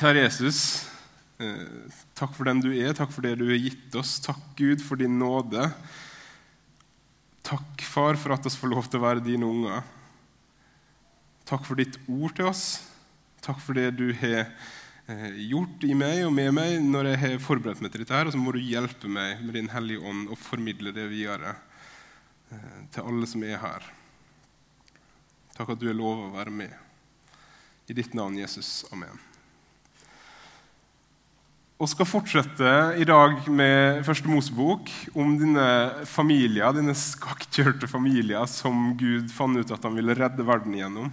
Kjære Jesus, eh, takk for den du er, takk for det du har gitt oss. Takk, Gud, for din nåde. Takk, Far, for at vi får lov til å være dine unger. Takk for ditt ord til oss. Takk for det du har eh, gjort i meg og med meg når jeg har forberedt meg til dette. her, Og så må du hjelpe meg med Din Hellige Ånd og formidle det videre eh, til alle som er her. Takk at du er lov å være med. I ditt navn, Jesus. Amen. Vi skal fortsette i dag med Første Mosebok om denne familien, denne skakkjørte familien som Gud fant ut at han ville redde verden gjennom.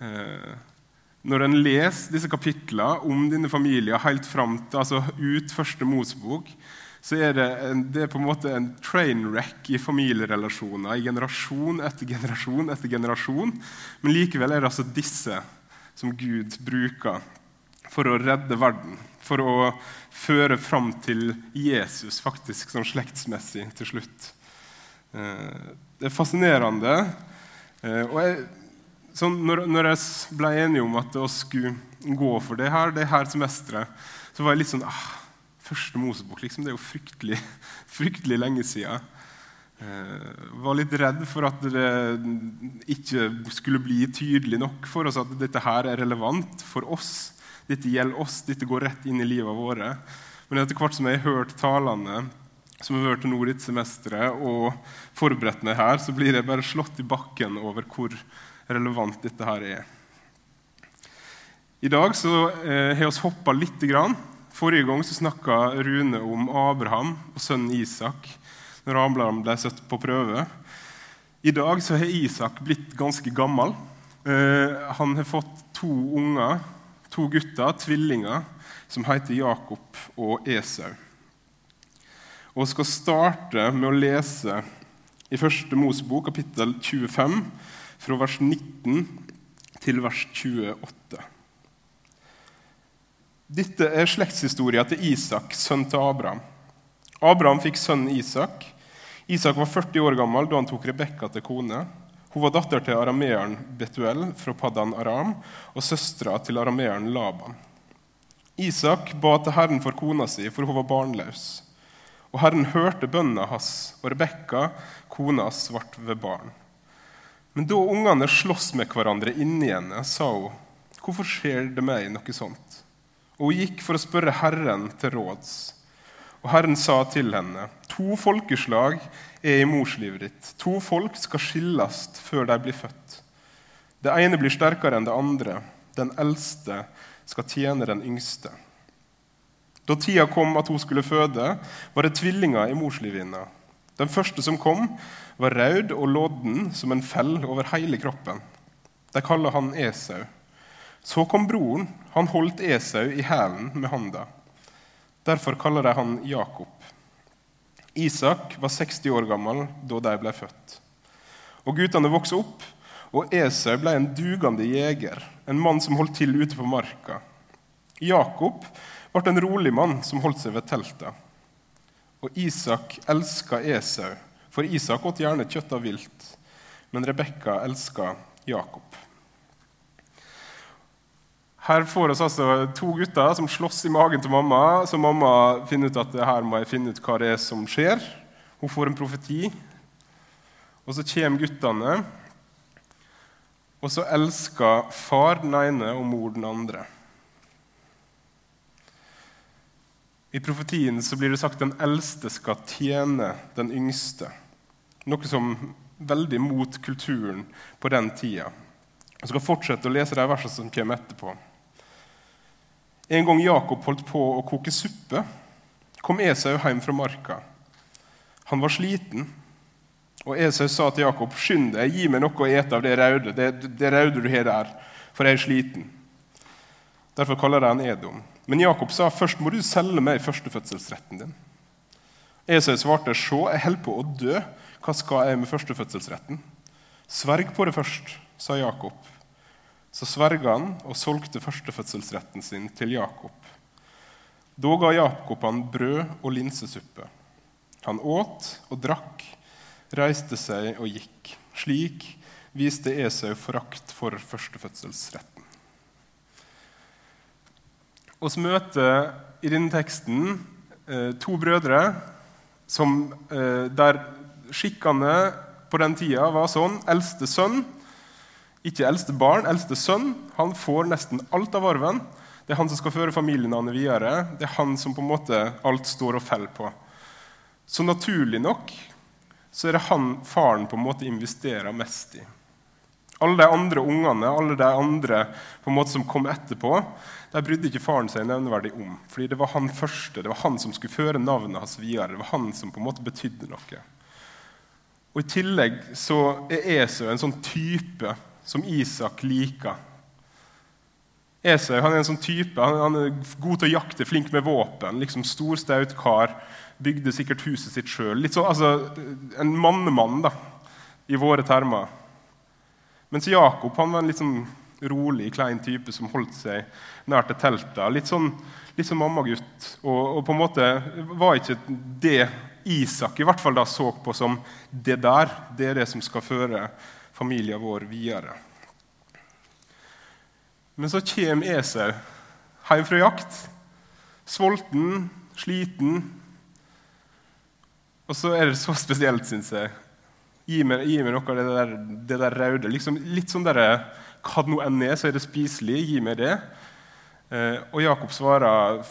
Eh, når en leser disse kapitlene om denne familien helt fram til, altså ut Første Mosebok, så er det, en, det er på en måte en train wreck i familierelasjoner i generasjon etter generasjon etter generasjon. Men likevel er det altså disse som Gud bruker for å redde verden for å føre fram til Jesus, faktisk sånn slektsmessig til slutt. Eh, det er fascinerende. Eh, og jeg, sånn, når, når, jeg ble enig om at vi skulle gå for det her, det her semesteret, så var jeg litt sånn ah, Første Mosebok liksom, det er jo fryktelig, fryktelig lenge siden. Jeg eh, var litt redd for at det ikke skulle bli tydelig nok for oss at dette her er relevant for oss dette gjelder oss, dette går rett inn i livet våre. Men etter hvert som jeg har hørt talene som har hørt nå dette semesteret, og forberedt meg her, så blir jeg bare slått i bakken over hvor relevant dette her er. I dag så eh, har vi hoppa lite grann. Forrige gang så snakka Rune om Abraham og sønnen Isak når Abraham ble satt på prøve. I dag så har Isak blitt ganske gammel. Eh, han har fått to unger to gutter, tvillinger, som heter Jakob og Esau. Og skal starte med å lese i første Mosebok, kapittel 25, fra vers 19 til vers 28. Dette er slektshistoria til Isak, sønn til Abraham. Abraham fikk sønnen Isak. Isak var 40 år gammel da han tok Rebekka til kone. Hun var datter til arameeren Betuel fra Paddan Aram og søstera til arameeren Laban. Isak ba til Herren for kona si, for hun var barnløs. Og Herren hørte bønna hans, og Rebekka, kona, ble ved barn. Men da ungene sloss med hverandre inni henne, sa hun, 'Hvorfor skjer det meg noe sånt?' Og hun gikk for å spørre Herren til råds. Og Herren sa til henne, 'To folkeslag er i morslivet ditt. To folk skal skilles før de blir født. Det ene blir sterkere enn det andre. Den eldste skal tjene den yngste. Da tida kom at hun skulle føde, var det tvillinger i morslivet. Den første som kom, var rød og lodden som en fell over hele kroppen. De kaller han Esau. Så kom broren. Han holdt Esau i hælen med handa. Derfor kaller de han Jakob. Isak var 60 år gammel da de ble født. Og Guttene vokste opp, og Esau ble en dugende jeger, en mann som holdt til ute på marka. Jakob ble en rolig mann som holdt seg ved teltet. Og Isak elska Esau, for Isak åt gjerne kjøtt av vilt. Men Rebekka elska Jakob. Her får oss altså to gutter som slåss i magen til mamma. Så mamma finner ut at her må jeg finne ut hva det er som skjer. Hun får en profeti. Og så kommer guttene. Og så elsker far den ene og mor den andre. I profetien så blir det sagt at den eldste skal tjene den yngste. Noe som veldig mot kulturen på den tida. Jeg skal fortsette å lese de versene som kommer etterpå. En gang Jakob holdt på å koke suppe, kom Esau hjem fra marka. Han var sliten, og Esau sa til Jakob, 'Skynd deg, gi meg noe å ete av det røde, det, det røde du har der, for jeg er sliten.' Derfor kaller de han Edom. Men Jakob sa, 'Først må du selge meg førstefødselsretten din.' Esau svarte, 'Se, jeg holder på å dø. Hva skal jeg med førstefødselsretten?' 'Sverg på det først', sa Jakob. Så sverga han og solgte førstefødselsretten sin til Jakob. Da ga Jakob han brød og linsesuppe. Han åt og drakk, reiste seg og gikk. Slik viste Esau forakt for førstefødselsretten. Vi møter i denne teksten eh, to brødre som, eh, der skikkene på den tida var sånn Eldste sønn, ikke eldste barn, eldste sønn, han får nesten alt av arven. Det er han som skal føre familienavnet videre. Det er han som på en måte alt står og faller på. Så naturlig nok så er det han faren på en måte investerer mest i. Alle de andre ungene alle de andre på en måte som kom etterpå, der brydde ikke faren seg nevneverdig om. fordi det var han første, det var han som skulle føre navnet hans videre. Det var han som på en måte betydde noe. Og I tillegg så er Esau en sånn type som Isak liker. Esau han er en sånn type, han, han er god til å jakte, flink med våpen. liksom Stor, staut kar. Bygde sikkert huset sitt sjøl. Sånn, altså, en mannemann da, i våre termer. Mens Jakob han var en litt sånn rolig, klein type som holdt seg nær til teltet. Litt sånn, litt sånn mammagutt. Og, og, på en måte var ikke det Isak i hvert fall da så på som det der. Det er det som skal føre familien vår videre. Men så kommer Esau hjem fra jakt. Sulten, sliten. Og så er det så spesielt, syns jeg. Gi meg, gi meg, noe av det der, det der røde. Liksom, litt sånn der, Hva det nå enn er, så er det spiselig. Gi meg det. Eh, og Jakob svarer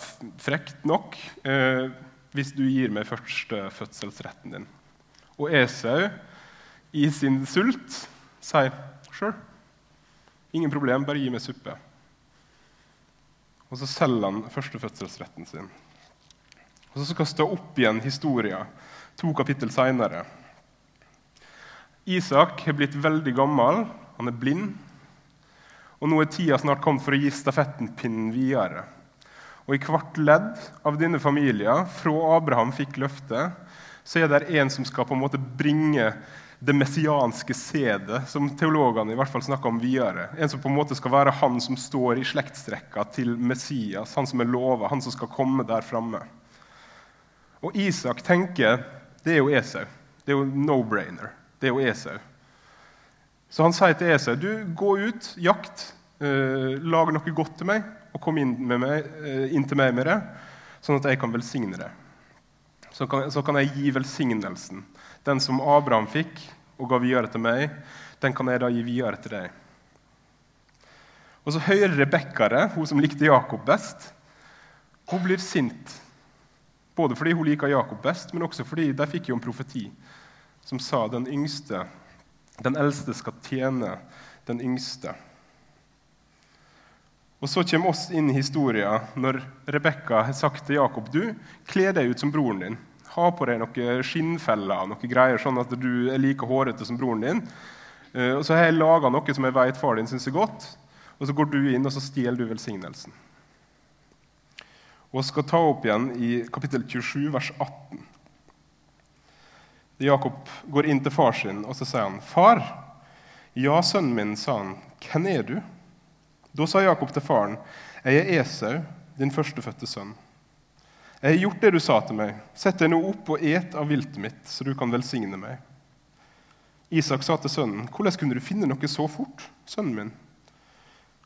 frekt nok eh, hvis du gir meg førstefødselsretten din. Og Esau, i sin sult, sier sjøl. Ingen problem, bare gi meg suppe. Og så selger han førstefødselsretten sin. Og så skal han stå opp igjen historien to kapittel seinere. Isak har blitt veldig gammel, han er blind. Og nå er tida snart kommet for å gi stafettenpinnen videre. Og I hvert ledd av denne familien, fra Abraham fikk løftet, så er det en som skal på en måte bringe det messianske sedet, som teologene i hvert fall snakker om videre. En som på en måte skal være han som står i slektstrekka til Messias, han som er lova, han som skal komme der framme. Og Isak tenker det er jo Esau. Det er jo no-brainer. Det er jo Esau. Så han sier til Esau du, gå ut, jakt, eh, lag noe godt til meg, og kom inn, meg, eh, inn, til meg med det, sånn at jeg kan velsigne det. Så kan, så kan jeg gi velsignelsen. Den som Abraham fikk og ga videre til meg, den kan jeg da gi videre til deg. Og så hører Rebekka det, hun som likte Jakob best. Hun blir sint. Både fordi hun liker Jakob best, men også fordi de fikk jo en profeti som sa den yngste, den eldste skal tjene den yngste. Og Så kommer oss inn i historien når Rebekka har sagt til Jakob du, kle deg ut som broren din. Ha på deg noen skinnfeller noen greier, sånn at du er like hårete som broren din. Eh, og Så har jeg laga noe som jeg vet far din syns er godt. Og Så går du inn og så stjeler du velsignelsen. Og skal ta opp igjen i kapittel 27, vers 18. Jakob går inn til far sin og så sier han, 'Far.' 'Ja, sønnen min', sa han. 'Hvem er du?' Da sa Jakob til faren, 'Jeg er Esau, din førstefødte sønn.' 'Jeg har gjort det du sa til meg. Sett deg nå opp og et av viltet mitt, så du kan velsigne meg.' Isak sa til sønnen, 'Hvordan kunne du finne noe så fort, sønnen min?'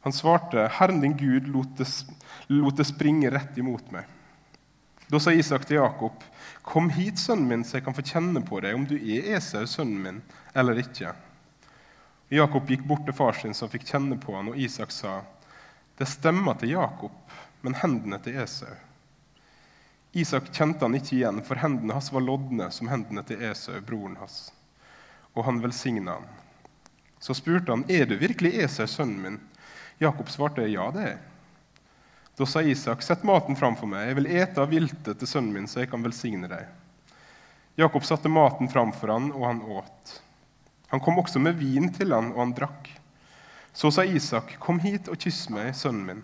Han svarte, 'Herren din Gud lot det, lot det springe rett imot meg.' Da sa Isak til Jakob, 'Kom hit, sønnen min, så jeg kan få kjenne på deg om du er Esau, sønnen min, eller ikke.' Jakob gikk bort til far sin, som fikk kjenne på han, og Isak sa, 'Det stemmer til Jakob, men hendene til Esau.' Isak kjente han ikke igjen, for hendene hans var lodne som hendene til Esau, broren hans. Og han velsigna han. Så spurte han, 'Er du virkelig Esau, sønnen min?' Jakob svarte, 'Ja, det er jeg.' Da sa Isak, 'Sett maten fram for meg. Jeg vil ete av viltet til sønnen min, så jeg kan velsigne deg.' Jakob satte maten fram for han, og han åt. Han kom også med vin til han, og han drakk. Så sa Isak, 'Kom hit og kyss meg, sønnen min.'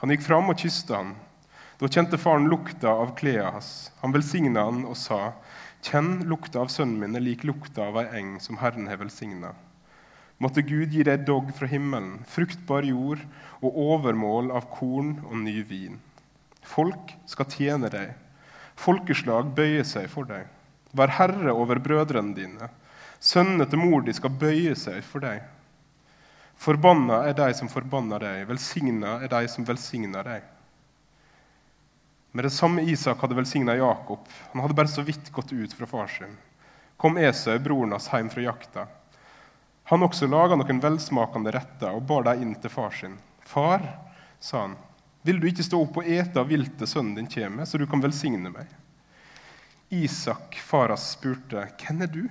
Han gikk fram og kysste han. Da kjente faren lukta av klærne hans. Han velsigna han og sa, 'Kjenn lukta av sønnen min er lik lukta av ei eng som Herren har velsigna.' Måtte Gud gi deg dogg fra himmelen, fruktbar jord og overmål av korn og ny vin. Folk skal tjene deg. Folkeslag bøyer seg for deg. Vær herre over brødrene dine. Sønnene til mor di skal bøye seg for deg. Forbanna er de som forbanner deg, velsigna er de som velsigner deg. Med det samme Isak hadde velsigna Jakob, han hadde bare så vidt gått ut fra far sin, kom Esau, broren hans, hjem fra jakta. Han også laga noen velsmakende retter og bar dem inn til far sin. Far, sa han, vil du ikke stå opp og ete av viltet sønnen din kommer, så du kan velsigne meg? Isak, faras, spurte, hvem er du?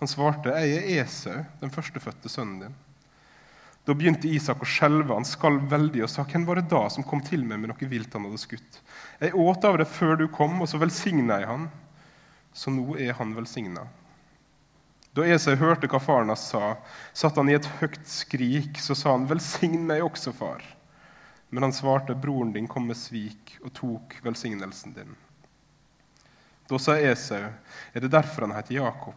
Han svarte, jeg er Esau, den førstefødte sønnen din. Da begynte Isak å skjelve, han skalv veldig og sa, hvem var det da som kom til meg med noe vilt han hadde skutt? Jeg åt av det før du kom, og så velsigna jeg han. Så nå er han velsigna. Da Esau hørte hva faren hans sa, satt han i et høyt skrik. Så sa han, 'Velsign meg også, far.' Men han svarte, 'Broren din kom med svik og tok velsignelsen din.' Da sa Esau, 'Er det derfor han heter Jakob?'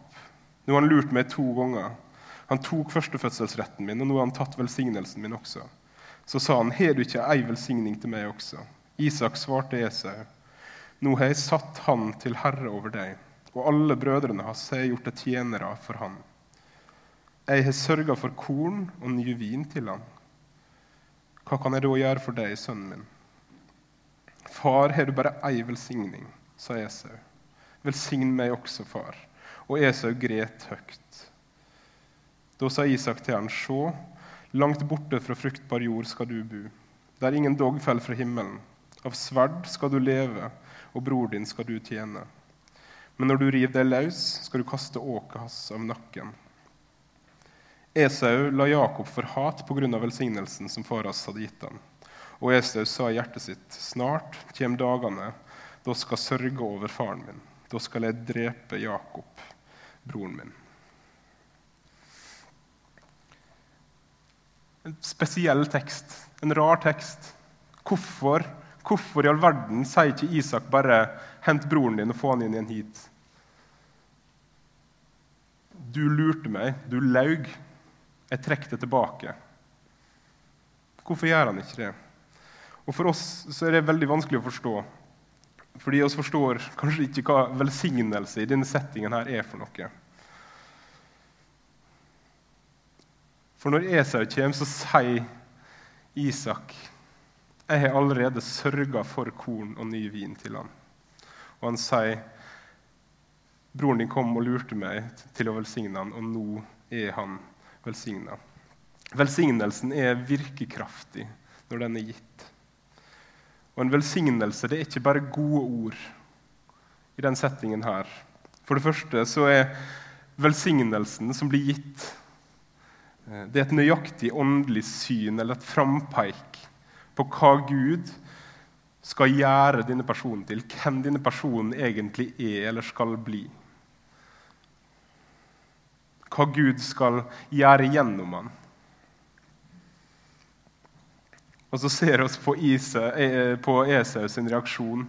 Nå har han lurt meg to ganger. Han tok førstefødselsretten min, og nå har han tatt velsignelsen min også. Så sa han, 'Har du ikke ei velsigning til meg også?' Isak svarte Esau, 'Nå har jeg satt han til herre over deg.' og alle brødrene hans har gjort det tjenere for han. Jeg har sørga for korn og ny vin til han. Hva kan jeg da gjøre for deg, sønnen min? Far, har du bare ei velsigning, sa Esau. Velsign meg også, far. Og Esau gret høyt. Da sa Isak til han, Sjå, langt borte fra fruktbar jord skal du bo, der ingen dogg faller fra himmelen. Av sverd skal du leve, og bror din skal du tjene. Men når du river deg løs, skal du kaste åket hans av nakken. Esau la Jakob for hat pga. velsignelsen som far hans hadde gitt ham. Og Esau sa i hjertet sitt, snart kommer dagene da skal sørge over faren min. Da skal jeg drepe Jakob, broren min. En spesiell tekst, en rar tekst. Hvorfor, hvorfor i all verden sier ikke Isak bare 'hent broren din og få han inn igjen hit'? Du lurte meg, du laug. Jeg trekker det tilbake. Hvorfor gjør han ikke det? Og For oss er det veldig vanskelig å forstå. Fordi vi forstår kanskje ikke hva velsignelse i denne settingen her er for noe. For når Esau kommer, så sier Isak jeg har allerede sørga for korn og ny vin til ham. Og han sier Broren din kom og lurte meg til å velsigne han, og nå er han velsigna. Velsignelsen er virkekraftig når den er gitt. Og en velsignelse det er ikke bare gode ord i den settingen her. For det første så er velsignelsen som blir gitt, eh, det er et nøyaktig åndelig syn eller et frampeik på hva Gud skal gjøre denne personen til, hvem denne personen egentlig er eller skal bli hva Gud skal gjøre gjennom ham. Og så ser vi på, eh, på Esau sin reaksjon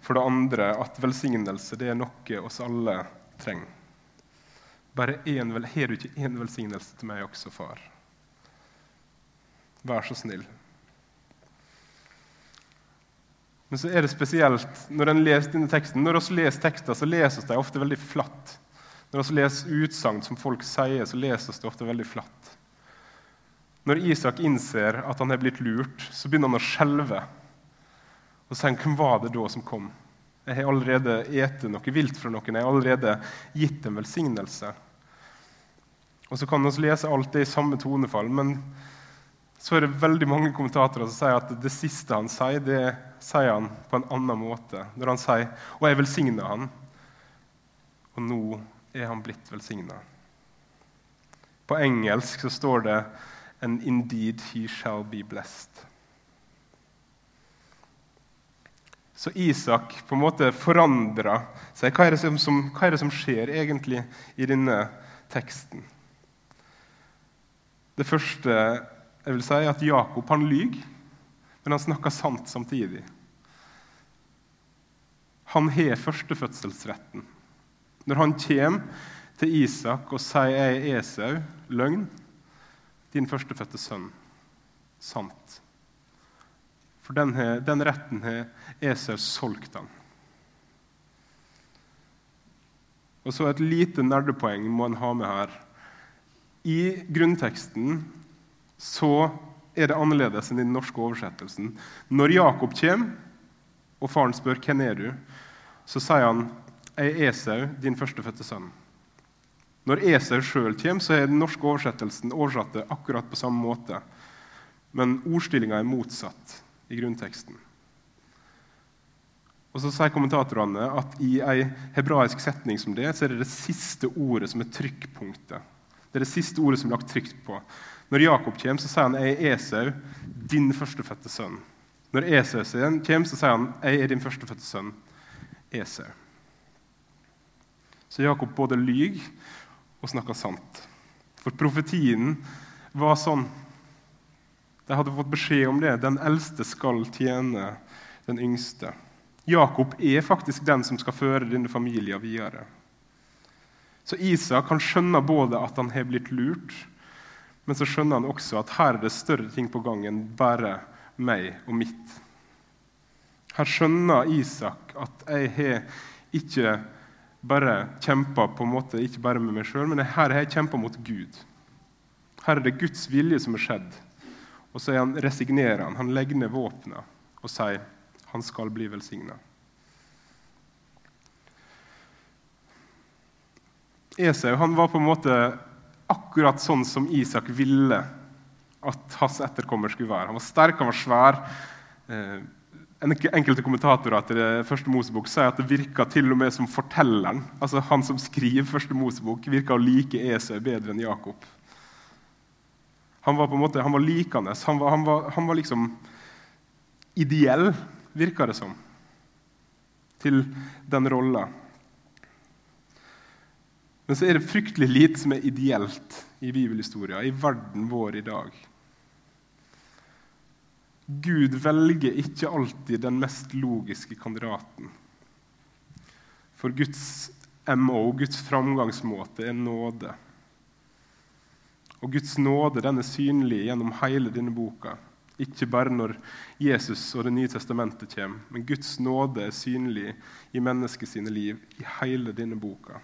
for det andre at velsignelse det er noe oss alle trenger. Bare en, Har du ikke én velsignelse til meg også, far? Vær så snill. Men så er det spesielt når en leser denne teksten. Når vi leser tekster, så leses de ofte veldig flatt. Når vi leser utsagn som folk sier, så leses det ofte veldig flatt. Når Isak innser at han er blitt lurt, så begynner han å skjelve. Og sier hvem var det da som kom? Jeg har allerede ete noe vilt fra noen. Jeg har allerede gitt en velsignelse. Og Så kan vi lese alt det i samme tonefall, men så er det veldig mange kommentatorer som sier at det siste han sier, det sier han på en annen måte. Når han sier 'Og jeg velsigner han', og nå er han blitt velsigna. På engelsk så står det And indeed he shall be blessed. Så Isak på en måte forandra seg. Hva er, som, hva er, det som, skjer egentlig i denne teksten? Det første jeg vil si, er at Jakob han lyver, men han snakker sant samtidig. Han har førstefødselsretten. Når han kommer til Isak og sier 'Jeg er Esau', løgn, din førstefødte sønn, sant. For den, den retten har Esau solgt han. Og så Et lite nerdepoeng må en ha med her. I grunnteksten så er det annerledes enn i den norske oversettelsen. Når Jakob kommer, og faren spør hvem er du så sier han jeg er Esau, din førstefødte sønn. Når Esau sjøl kommer, så er den norske oversettelsen oversatt det akkurat på samme måte. Men ordstillinga er motsatt i grunnteksten. Og så sier kommentatorene at i ei hebraisk setning som det, så er det det siste ordet som er trykkpunktet. Det er det siste ordet som er lagt trykt på. Når Jakob kommer, så sier han 'Jeg er Esau, din førstefødte sønn'. Når Esau kommer, så sier han 'Jeg er din førstefødte sønn, Esau'. Så Jakob både lyver og snakker sant. For profetien var sånn. De hadde fått beskjed om det. Den eldste skal tjene den yngste. Jakob er faktisk den som skal føre denne familien videre. Så Isak kan skjønne både at han har blitt lurt, men så skjønner han også at her er det større ting på gang enn bare meg og mitt. Her skjønner Isak at jeg har ikke bare kjempa på en måte, ikke bare med meg sjøl, men her har jeg kjempa mot Gud. Her er det Guds vilje som har skjedd. Og så han, resignerer han. Han legger ned våpnene og sier han skal bli velsigna. Esau han var på en måte akkurat sånn som Isak ville at hans etterkommer skulle være. Han var sterk, han var svær. Eh, enkelte kommentatorer til det første Mosebok sier at det virka til og med som fortelleren, altså han som skriver første Mosebok, virka å like Esau bedre enn Jakob. Han var på en måte, han var likende. Han var, han var, han var liksom ideell virker det som, til den rolla. Men så er det fryktelig lite som er ideelt i bibelhistoria, i verden vår i dag. Gud velger ikke alltid den mest logiske kandidaten. For Guds MO, Guds framgangsmåte, er nåde. Og Guds nåde den er synlig gjennom hele denne boka. Ikke bare når Jesus og Det nye testamentet kommer, men Guds nåde er synlig i menneskets liv i hele denne boka.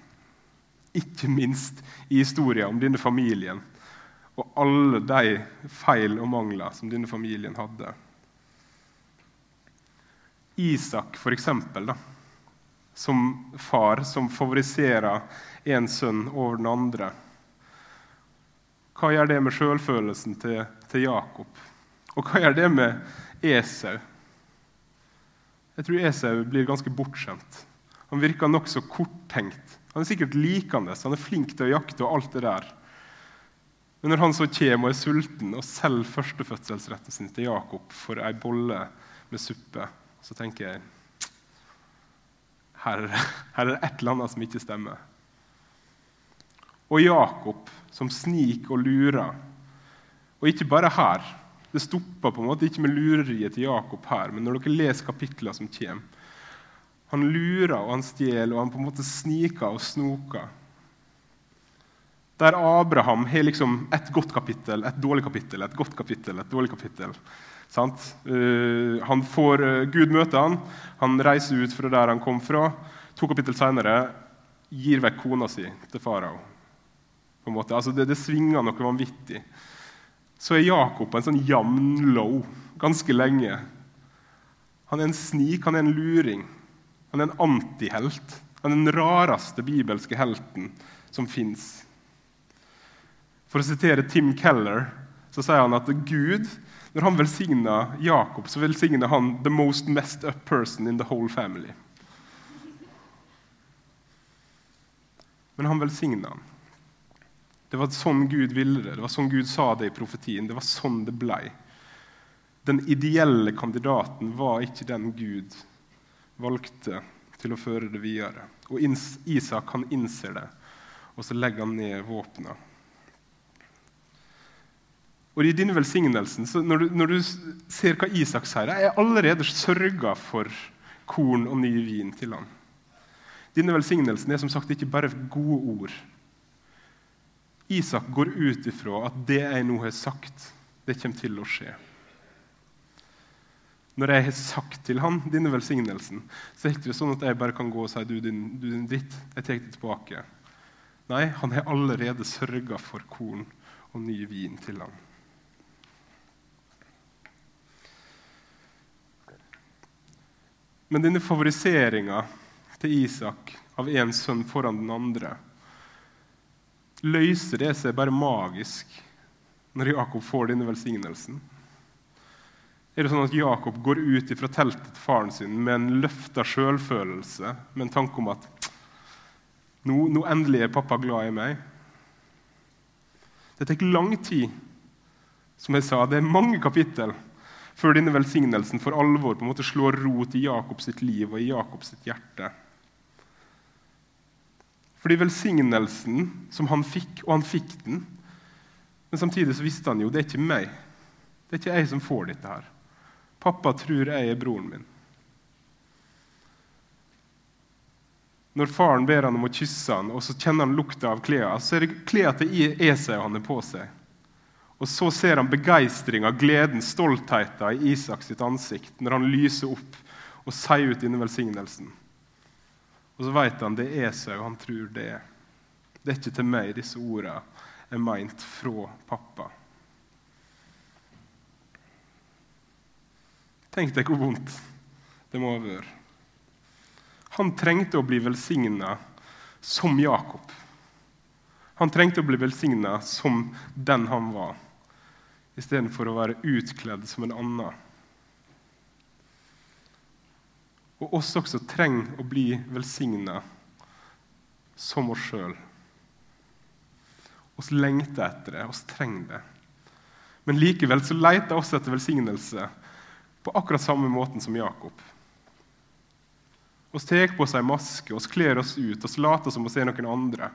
Ikke minst i historien om denne familien og alle de feil og mangler som denne familien hadde. Isak, for eksempel, da, som far som favoriserer en sønn over den andre. Hva gjør det med sjølfølelsen til, til Jakob? Og hva gjør det med Esau? Jeg tror Esau blir ganske bortskjemt. Han virker nokså korttenkt. Han er sikkert likende, han er flink til å jakte og alt det der. Men når han så kommer og er sulten og selger førstefødselsretten sin til Jakob for ei bolle med suppe, så tenker jeg her, her er det et eller annet som ikke stemmer. Og Jakob, som sniker og lurer. Og ikke bare her. Det stopper på en måte ikke med lureriet til Jakob her, men når dere leser kapitlene som kommer. Han lurer og han stjeler og han på en måte sniker og snoker. Der Abraham har liksom et godt kapittel, et dårlig kapittel, et godt kapittel, et dårlig kapittel. Uh, får, uh, Gud møter han, han reiser ut fra der han kom fra. To kapittel senere gir vekk kona si til farao. Altså det, det svinger noe vanvittig så er Jakob en sånn jevn low ganske lenge. Han er en snik, han er en luring. Han er en antihelt. Han er den rareste bibelske helten som fins. For å sitere Tim Keller så sier han at Gud, når han velsigner Jakob, så velsigner han 'the most messed up person in the whole family'. Men han velsigna han. Det var sånn Gud ville det. Det var sånn Gud sa det i profetien. Det var sånn det blei. Den ideelle kandidaten var ikke den Gud valgte til å føre det videre. Og Isak han innser det, og så legger han ned våpnene. Og I denne velsignelsen, når du, når, du, ser hva Isak sier er allerede sørga for korn og ny vin til ham. Denne velsignelsen er som sagt ikke bare gode ord. Isak går ut ifra at det jeg nå har sagt, det kommer til å skje. Når jeg har sagt til han denne velsignelsen, så er det ikke sånn at jeg bare kan gå og si du din, du din dritt, jeg tar det tilbake. Nei, han har allerede sørga for korn og ny vin til ham. Men denne favoriseringa til Isak av én sønn foran den andre løser det seg bare magisk når Jakob får denne velsignelsen? Er det sånn at Jakob går ut fra teltet til faren sin med en løfta sjølfølelse, med en tanke om at nå, nå endelig er pappa glad i meg? Det tar lang tid. Som jeg sa, Det er mange kapittel før denne velsignelsen for alvor på en måte slår rot i Jakobs liv og i Jakobs hjerte. Fordi velsignelsen som han fikk, og han fikk den Men samtidig så visste han jo det er ikke meg. Det er ikke jeg som får dette her. Pappa tror jeg er broren min. Når faren ber han om å kysse han, og så kjenner han lukta av klærne, så er det klærne til Esau han har på seg. Og så ser han begeistringa, gleden, stoltheten i Isaks ansikt når han lyser opp og sier ut denne velsignelsen. Og så vet han det er Esau han tror det er. Det er ikke til meg disse ordene er meint fra pappa. Tenk deg hvor vondt det må ha vært. Han trengte å bli velsigna som Jakob. Han trengte å bli velsigna som den han var, istedenfor å være utkledd som en annen. Og oss også trenger å bli velsigna som oss sjøl. Oss lengter etter det, oss trenger det. Men likevel så leter oss etter velsignelse på akkurat samme måten som Jakob. Vi tar på oss ei maske, oss kler oss ut, oss later som oss er noen andre.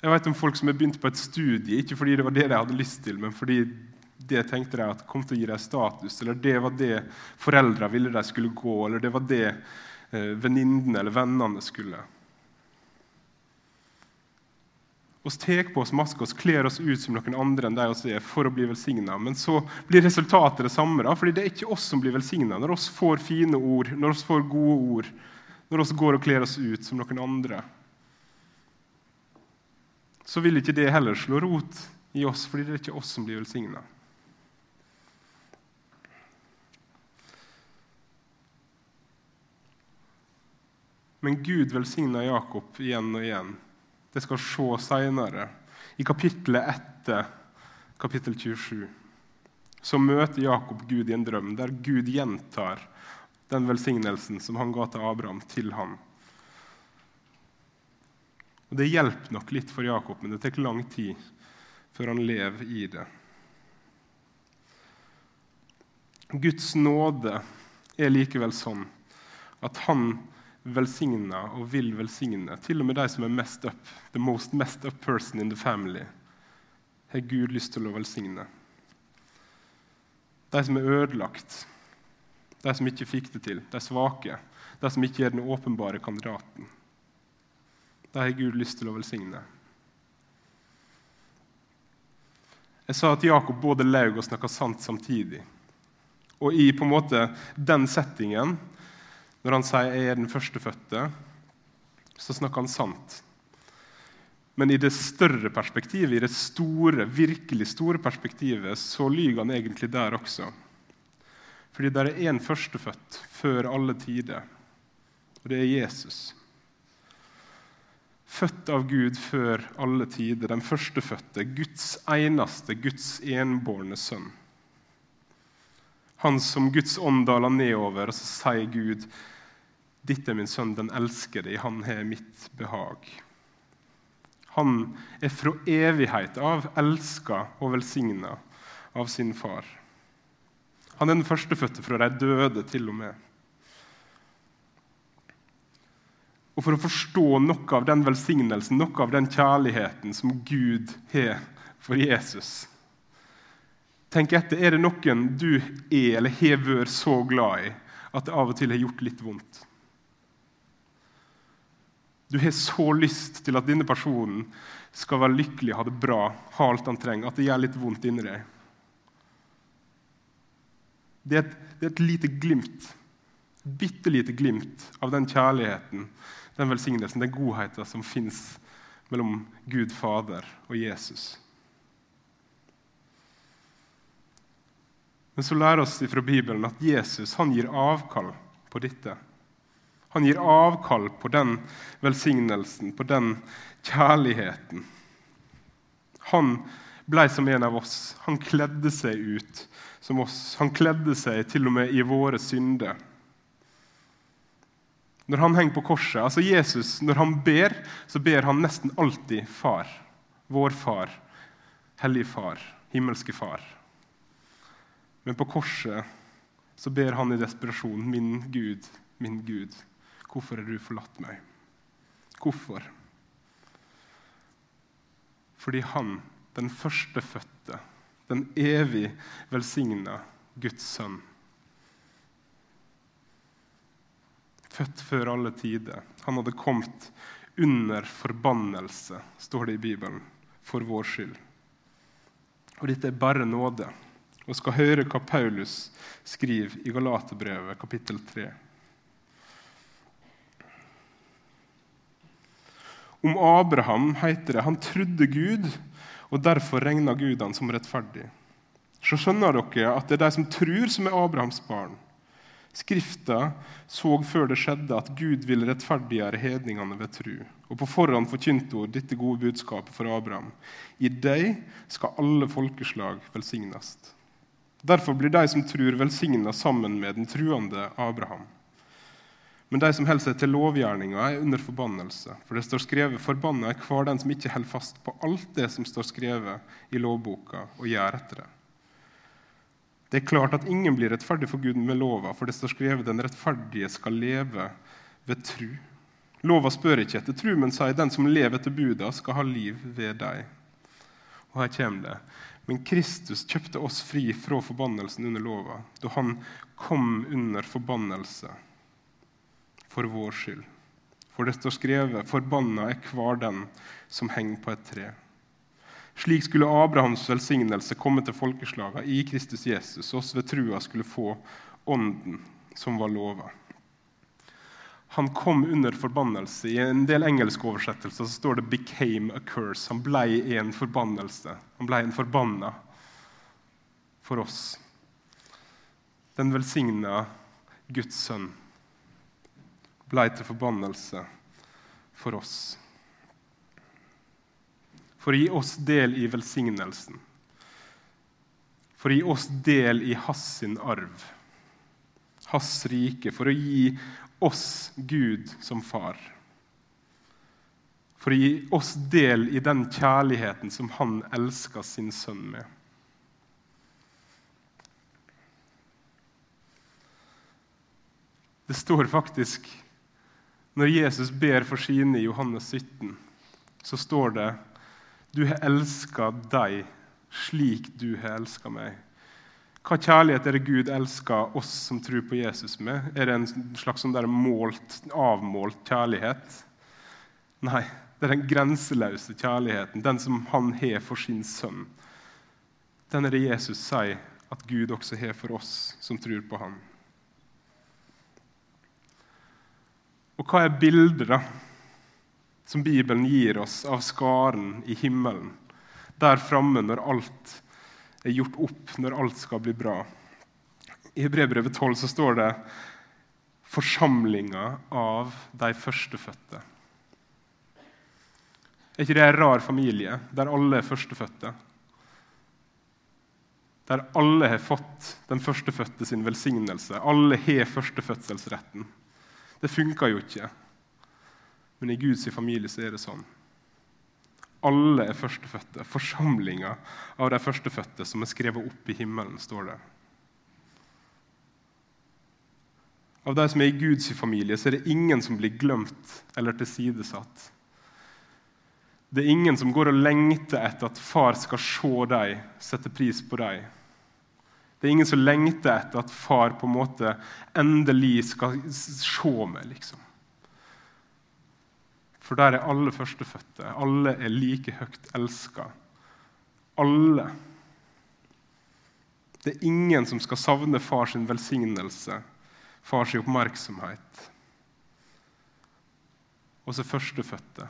Jeg vet om folk som har begynt på et studie, ikke fordi det var det de hadde lyst til, men fordi det tenkte de at kom til å gi dem status, eller det var det foreldrene ville de skulle gå, eller det var det eh, venninnene eller vennene skulle. Vi tar på oss masker og kler oss ut som noen andre enn de vi er, for å bli velsigna. Men så blir resultatet det samme. da, fordi det er ikke oss som blir velsigna når vi får fine ord, når vi får gode ord, når vi går og kler oss ut som noen andre. Så vil ikke det heller slå rot i oss, fordi det er ikke oss som blir velsigna. Men Gud velsigna Jakob igjen og igjen det skal se seinere. I kapittelet etter kapittel 27 så møter Jakob Gud i en drøm, der Gud gjentar den velsignelsen som han ga til Abraham, til ham. Og Det hjelper nok litt for Jakob, men det tar lang tid før han lever i det. Guds nåde er likevel sånn at han velsigner og vil velsigne. Til og med de som er mest up, the most messed up person in the family, har Gud lyst til å velsigne. De som er ødelagt, de som ikke fikk det til, de svake, de som ikke er den åpenbare kandidaten. De har Gud lyst til å velsigne. Jeg sa at Jakob både laug og snakka sant samtidig. Og i på en måte den settingen når han sier 'jeg er den førstefødte', så snakker han sant. Men i det større perspektivet, i det store, virkelig store perspektivet, så lyver han egentlig der også. Fordi det er én førstefødt før alle tider, og det er Jesus. Født av Gud før alle tider, den førstefødte, Guds eneste, Guds enbårne sønn. Han som Guds ånd daler nedover, og så sier Gud dette er min sønn, den elskede, i han har mitt behag. Han er fra evighet av elska og velsigna av sin far. Han er den førstefødte fra de døde, til og med. Og For å forstå noe av den velsignelsen, noe av den kjærligheten som Gud har for Jesus Tenk etter, Er det noen du er eller har vært så glad i at det av og til har gjort litt vondt? Du har så lyst til at denne personen skal være lykkelig, ha det bra, ha alt han trenger, at det gjør litt vondt inni deg. Det er, et, det er et lite glimt, bitte lite glimt av den kjærligheten, den velsignelsen, den godheten som fins mellom Gud Fader og Jesus. Men så lærer oss fra Bibelen at Jesus han gir avkall på dette. Han gir avkall på den velsignelsen, på den kjærligheten. Han ble som en av oss. Han kledde seg ut som oss. Han kledde seg til og med i våre synder. Når han henger på korset, altså Jesus, når han ber, så ber han nesten alltid Far. Vår Far. Hellige Far. Himmelske Far. Men på korset så ber han i desperasjon, min Gud, min Gud, hvorfor har du forlatt meg? Hvorfor? Fordi han, den førstefødte, den evig velsigna Guds sønn, født før alle tider, han hadde kommet under forbannelse, står det i Bibelen, for vår skyld. Og dette er bare nåde. Og skal høre hva Paulus skriver i Galaterbrevet, kapittel 3. Om Abraham heter det han trodde Gud, og derfor regna Gud han som rettferdig. Så skjønner dere at det er de som tror, som er Abrahams barn. Skrifta så før det skjedde at Gud ville rettferdiggjøre hedningene ved tru. Og på forhånd forkynte hun dette gode budskapet for Abraham. I deg skal alle folkeslag velsignes. Derfor blir de som tror, velsigna sammen med den truende Abraham. Men de som holder seg til lovgjerninga, er under forbannelse. For det står skrevet 'Forbanna er hver den som ikke holder fast på alt det som står skrevet i lovboka, og gjør etter det'. Det er klart at ingen blir rettferdig for Gud med lova, for det står skrevet 'Den rettferdige skal leve ved tru'. Lova spør ikke etter tru, men sier 'Den som lever etter buda, skal ha liv ved deg'. Og her kommer det. Men Kristus kjøpte oss fri fra forbannelsen under lova, da han kom under forbannelse for vår skyld. For det står skrevet:" Forbanna er hver den som henger på et tre. Slik skulle Abrahams velsignelse komme til folkeslagene i Kristus Jesus, oss ved trua skulle få ånden som var lova. Han kom under forbannelse. I en del engelske oversettelser står det 'became a curse'. Han ble en forbannelse. Han ble en forbanna for oss. Den velsigna Guds sønn ble til forbannelse for oss. For å gi oss del i velsignelsen. For å gi oss del i hans sin arv, hans rike. For å gi oss Gud som far. For å gi oss del i den kjærligheten som han elsker sin sønn med. Det står faktisk når Jesus ber for sine i Johannes 17, så står det Du har elska deg slik du har elska meg. Hva kjærlighet er det Gud elsker oss som tror på Jesus med? Er det en slags sånn målt, avmålt kjærlighet? Nei, det er den grenseløse kjærligheten, den som han har for sin sønn. Den er det Jesus sier at Gud også har for oss som tror på ham. Og hva er bildet da, som Bibelen gir oss av skaren i himmelen, der framme når alt er gjort opp, når alt skal bli bra? I Hebrebrevet 12 så står det 'forsamlinga av de førstefødte'. Er ikke det en rar familie, der alle er førstefødte? Der alle har fått den førstefødte sin velsignelse. Alle har førstefødselsretten. Det funka jo ikke. Men i Guds familie så er det sånn. Alle er førstefødte. Forsamlinga av de førstefødte som er skrevet opp i himmelen, står det. Av de som er i Guds familie, så er det ingen som blir glemt eller tilsidesatt. Det er ingen som går og lengter etter at far skal se dem, sette pris på dem. Det er ingen som lengter etter at far på en måte endelig skal se meg, liksom. For der er alle førstefødte. Alle er like høyt elska. Alle. Det er ingen som skal savne fars velsignelse, fars oppmerksomhet. Og så førstefødte.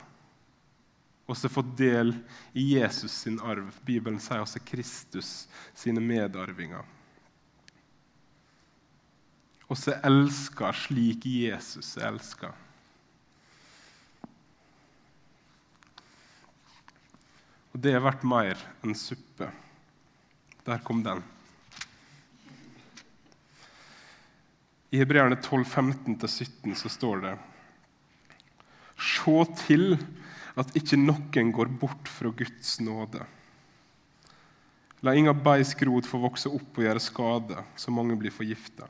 Og så fått del i Jesus sin arv. Bibelen sier også Kristus sine medarvinger. Også elska slik Jesus er elska. Og det er verdt mer enn suppe. Der kom den. I Hebreerne 12, 15-17 så står det Se til at ikke noen går bort fra Guds nåde. La inga beisk rot få vokse opp og gjøre skade, så mange blir forgifta.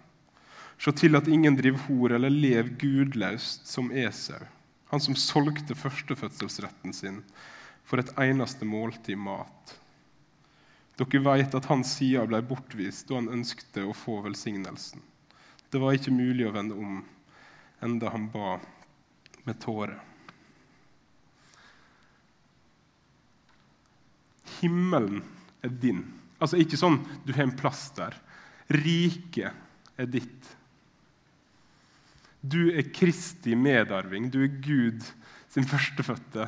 Se til at ingen driver hor eller lever gudløst som Esau, han som solgte førstefødselsretten sin for et eneste måltid mat. Dere vet at hans side ble bortvist da han ønskte å få velsignelsen. Det var ikke mulig å vende om, enda han ba med tårer. Himmelen er din. Altså Ikke sånn du har en plass der. Riket er ditt. Du er Kristi medarving. Du er Gud sin førstefødte.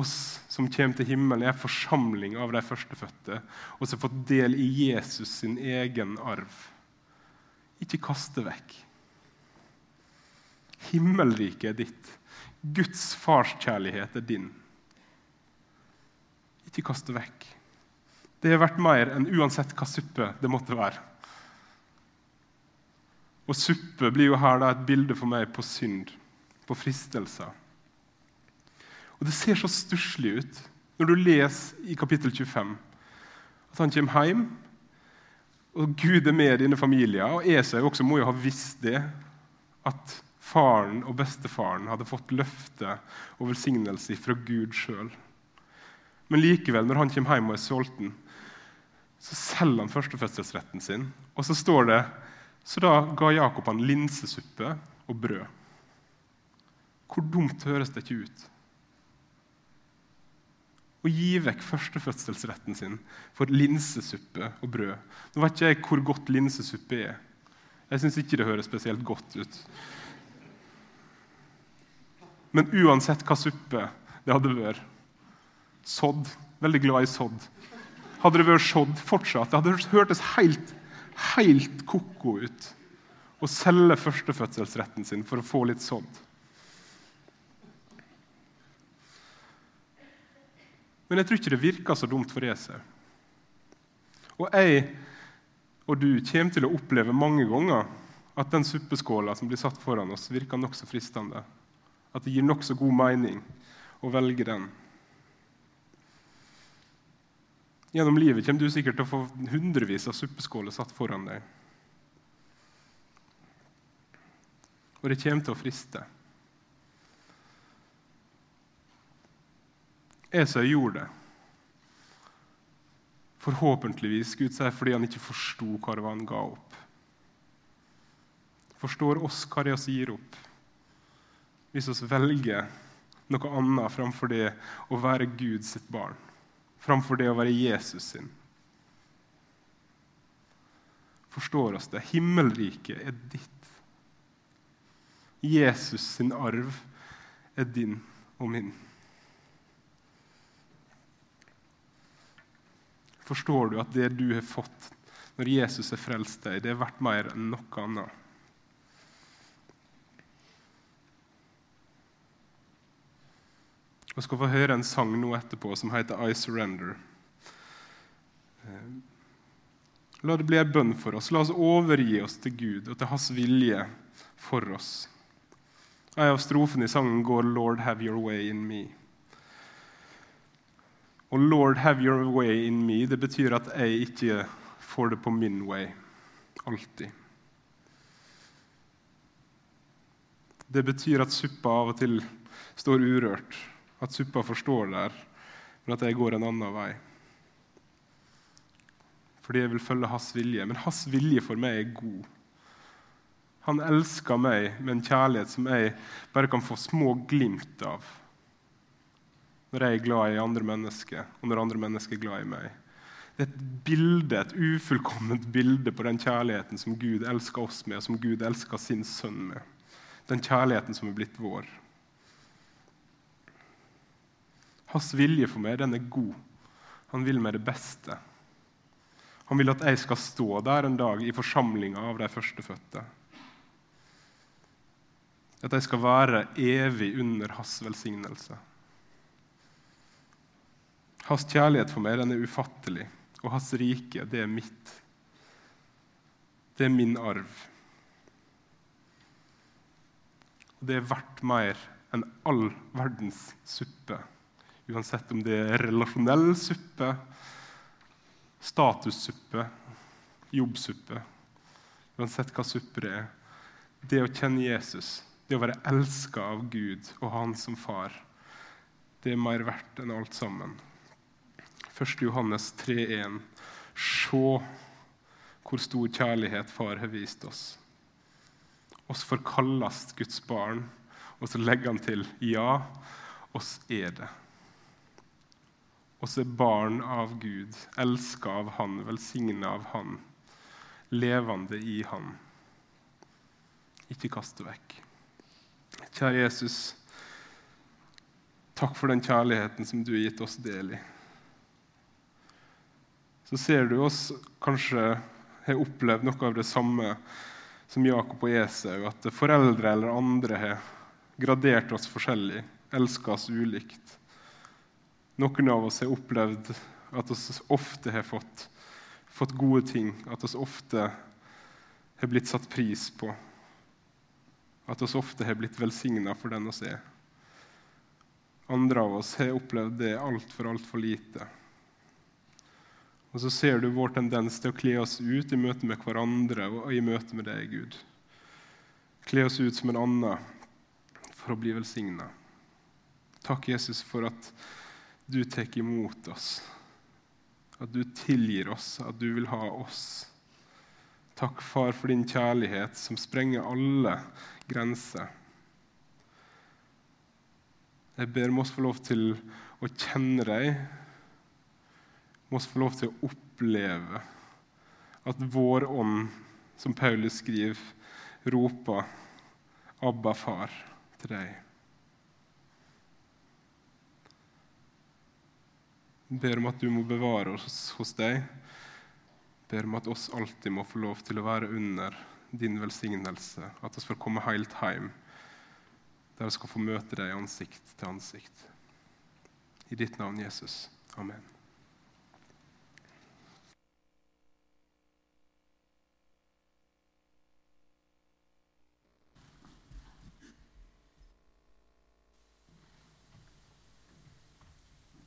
Oss som kommer til himmelen, er en forsamling av de førstefødte og som har fått del i Jesus sin egen arv. Ikke kaste vekk. Himmelriket er ditt. Guds farskjærlighet er din. Ikke kaste vekk. Det er verdt mer enn uansett hva suppe det måtte være. Og suppe blir jo her et bilde for meg på synd, på fristelser. Og Det ser så stusslig ut når du leser i kapittel 25 at han kommer hjem, og Gud er med dine familier. Og Esau også må jo ha visst det, at faren og bestefaren hadde fått løfte og velsignelse fra Gud sjøl. Men likevel, når han kommer hjem og er sulten, så selger han førstefødselsretten sin. Og så står det så da ga Jakob han linsesuppe og brød. Hvor dumt høres det ikke ut? Å gi vekk førstefødselsretten sin for linsesuppe og brød. Nå vet ikke jeg hvor godt linsesuppe er. Jeg syns ikke det høres spesielt godt ut. Men uansett hva suppe det hadde vært Sodd. Veldig glad i sodd. Hadde det vært sodd fortsatt, det hadde hørtes helt, helt ko-ko ut å selge førstefødselsretten sin for å få litt sodd. Men jeg tror ikke det virker så dumt for Esau. Og jeg og du kommer til å oppleve mange ganger at den suppeskåla som blir satt foran oss, virker nokså fristende. At det gir nokså god mening å velge den. Gjennom livet kommer du sikkert til å få hundrevis av suppeskåler satt foran deg. Og det kommer til å friste. Esau gjorde det. Forhåpentligvis Gud sier fordi han ikke forsto hva det var han ga opp. Forstår oss hva det er vi gir opp, hvis vi velger noe annet framfor det å være Gud sitt barn, framfor det å være Jesus sin. Forstår oss det? Himmelriket er ditt. Jesus sin arv er din og min. Forstår du at det du har fått når Jesus har frelst deg, det er verdt mer enn noe annet. Vi skal få høre en sang nå etterpå som heter I Surrender. Eh, la det bli en bønn for oss. La oss overgi oss til Gud og til Hans vilje for oss. En av strofene i sangen går 'Lord, have your way in me'. Og 'Lord, have your way in me' det betyr at jeg ikke får det på min way. Alltid. Det betyr at suppa av og til står urørt, at suppa forstår der, men at jeg går en annen vei. Fordi jeg vil følge hans vilje. Men hans vilje for meg er god. Han elsker meg med en kjærlighet som jeg bare kan få små glimt av når jeg er glad i andre mennesker, og når andre mennesker er glad i meg. Det er et bilde, et ufullkomment bilde på den kjærligheten som Gud elsker oss med, og som Gud elsker sin sønn med. Den kjærligheten som er blitt vår. Hans vilje for meg den er god. Han vil meg det beste. Han vil at jeg skal stå der en dag i forsamlinga av de førstefødte. At jeg skal være evig under hans velsignelse. Hans kjærlighet for meg den er ufattelig, og hans rike, det er mitt. Det er min arv. Og det er verdt mer enn all verdens suppe. Uansett om det er relasjonell suppe, statussuppe, jobbsuppe. Uansett hva suppe det er. Det å kjenne Jesus, det å være elska av Gud og ha Han som far, det er mer verdt enn alt sammen. 1. Johannes 3,1.: Se hvor stor kjærlighet Far har vist oss. Oss forkalles Guds barn. Og så legger han til ja, oss er det. Oss er barn av Gud, elska av Han, velsigna av Han, levende i Han. Ikke kast det vekk. Kjære Jesus, takk for den kjærligheten som du har gitt oss del i. Så ser du oss kanskje har opplevd noe av det samme som Jakob og Esau, at foreldre eller andre har gradert oss forskjellig, elska oss ulikt. Noen av oss har opplevd at vi ofte har fått, fått gode ting, at vi ofte har blitt satt pris på. At vi ofte har blitt velsigna for den vi er. Andre av oss har opplevd det altfor, altfor lite. Og så ser du vår tendens til å kle oss ut i møte med hverandre og i møte med deg, Gud. Kle oss ut som en annen for å bli velsigna. Takk, Jesus, for at du tar imot oss. At du tilgir oss, at du vil ha oss. Takk, Far, for din kjærlighet som sprenger alle grenser. Jeg ber om oss få lov til å kjenne deg, må oss få lov til å oppleve at vår ånd, som Paulus skriver, roper 'Abba, far' til deg. Ber om at du må bevare oss hos deg. Ber om at oss alltid må få lov til å være under din velsignelse. At vi får komme helt hjem, der vi skal få møte deg ansikt til ansikt. I ditt navn, Jesus. Amen.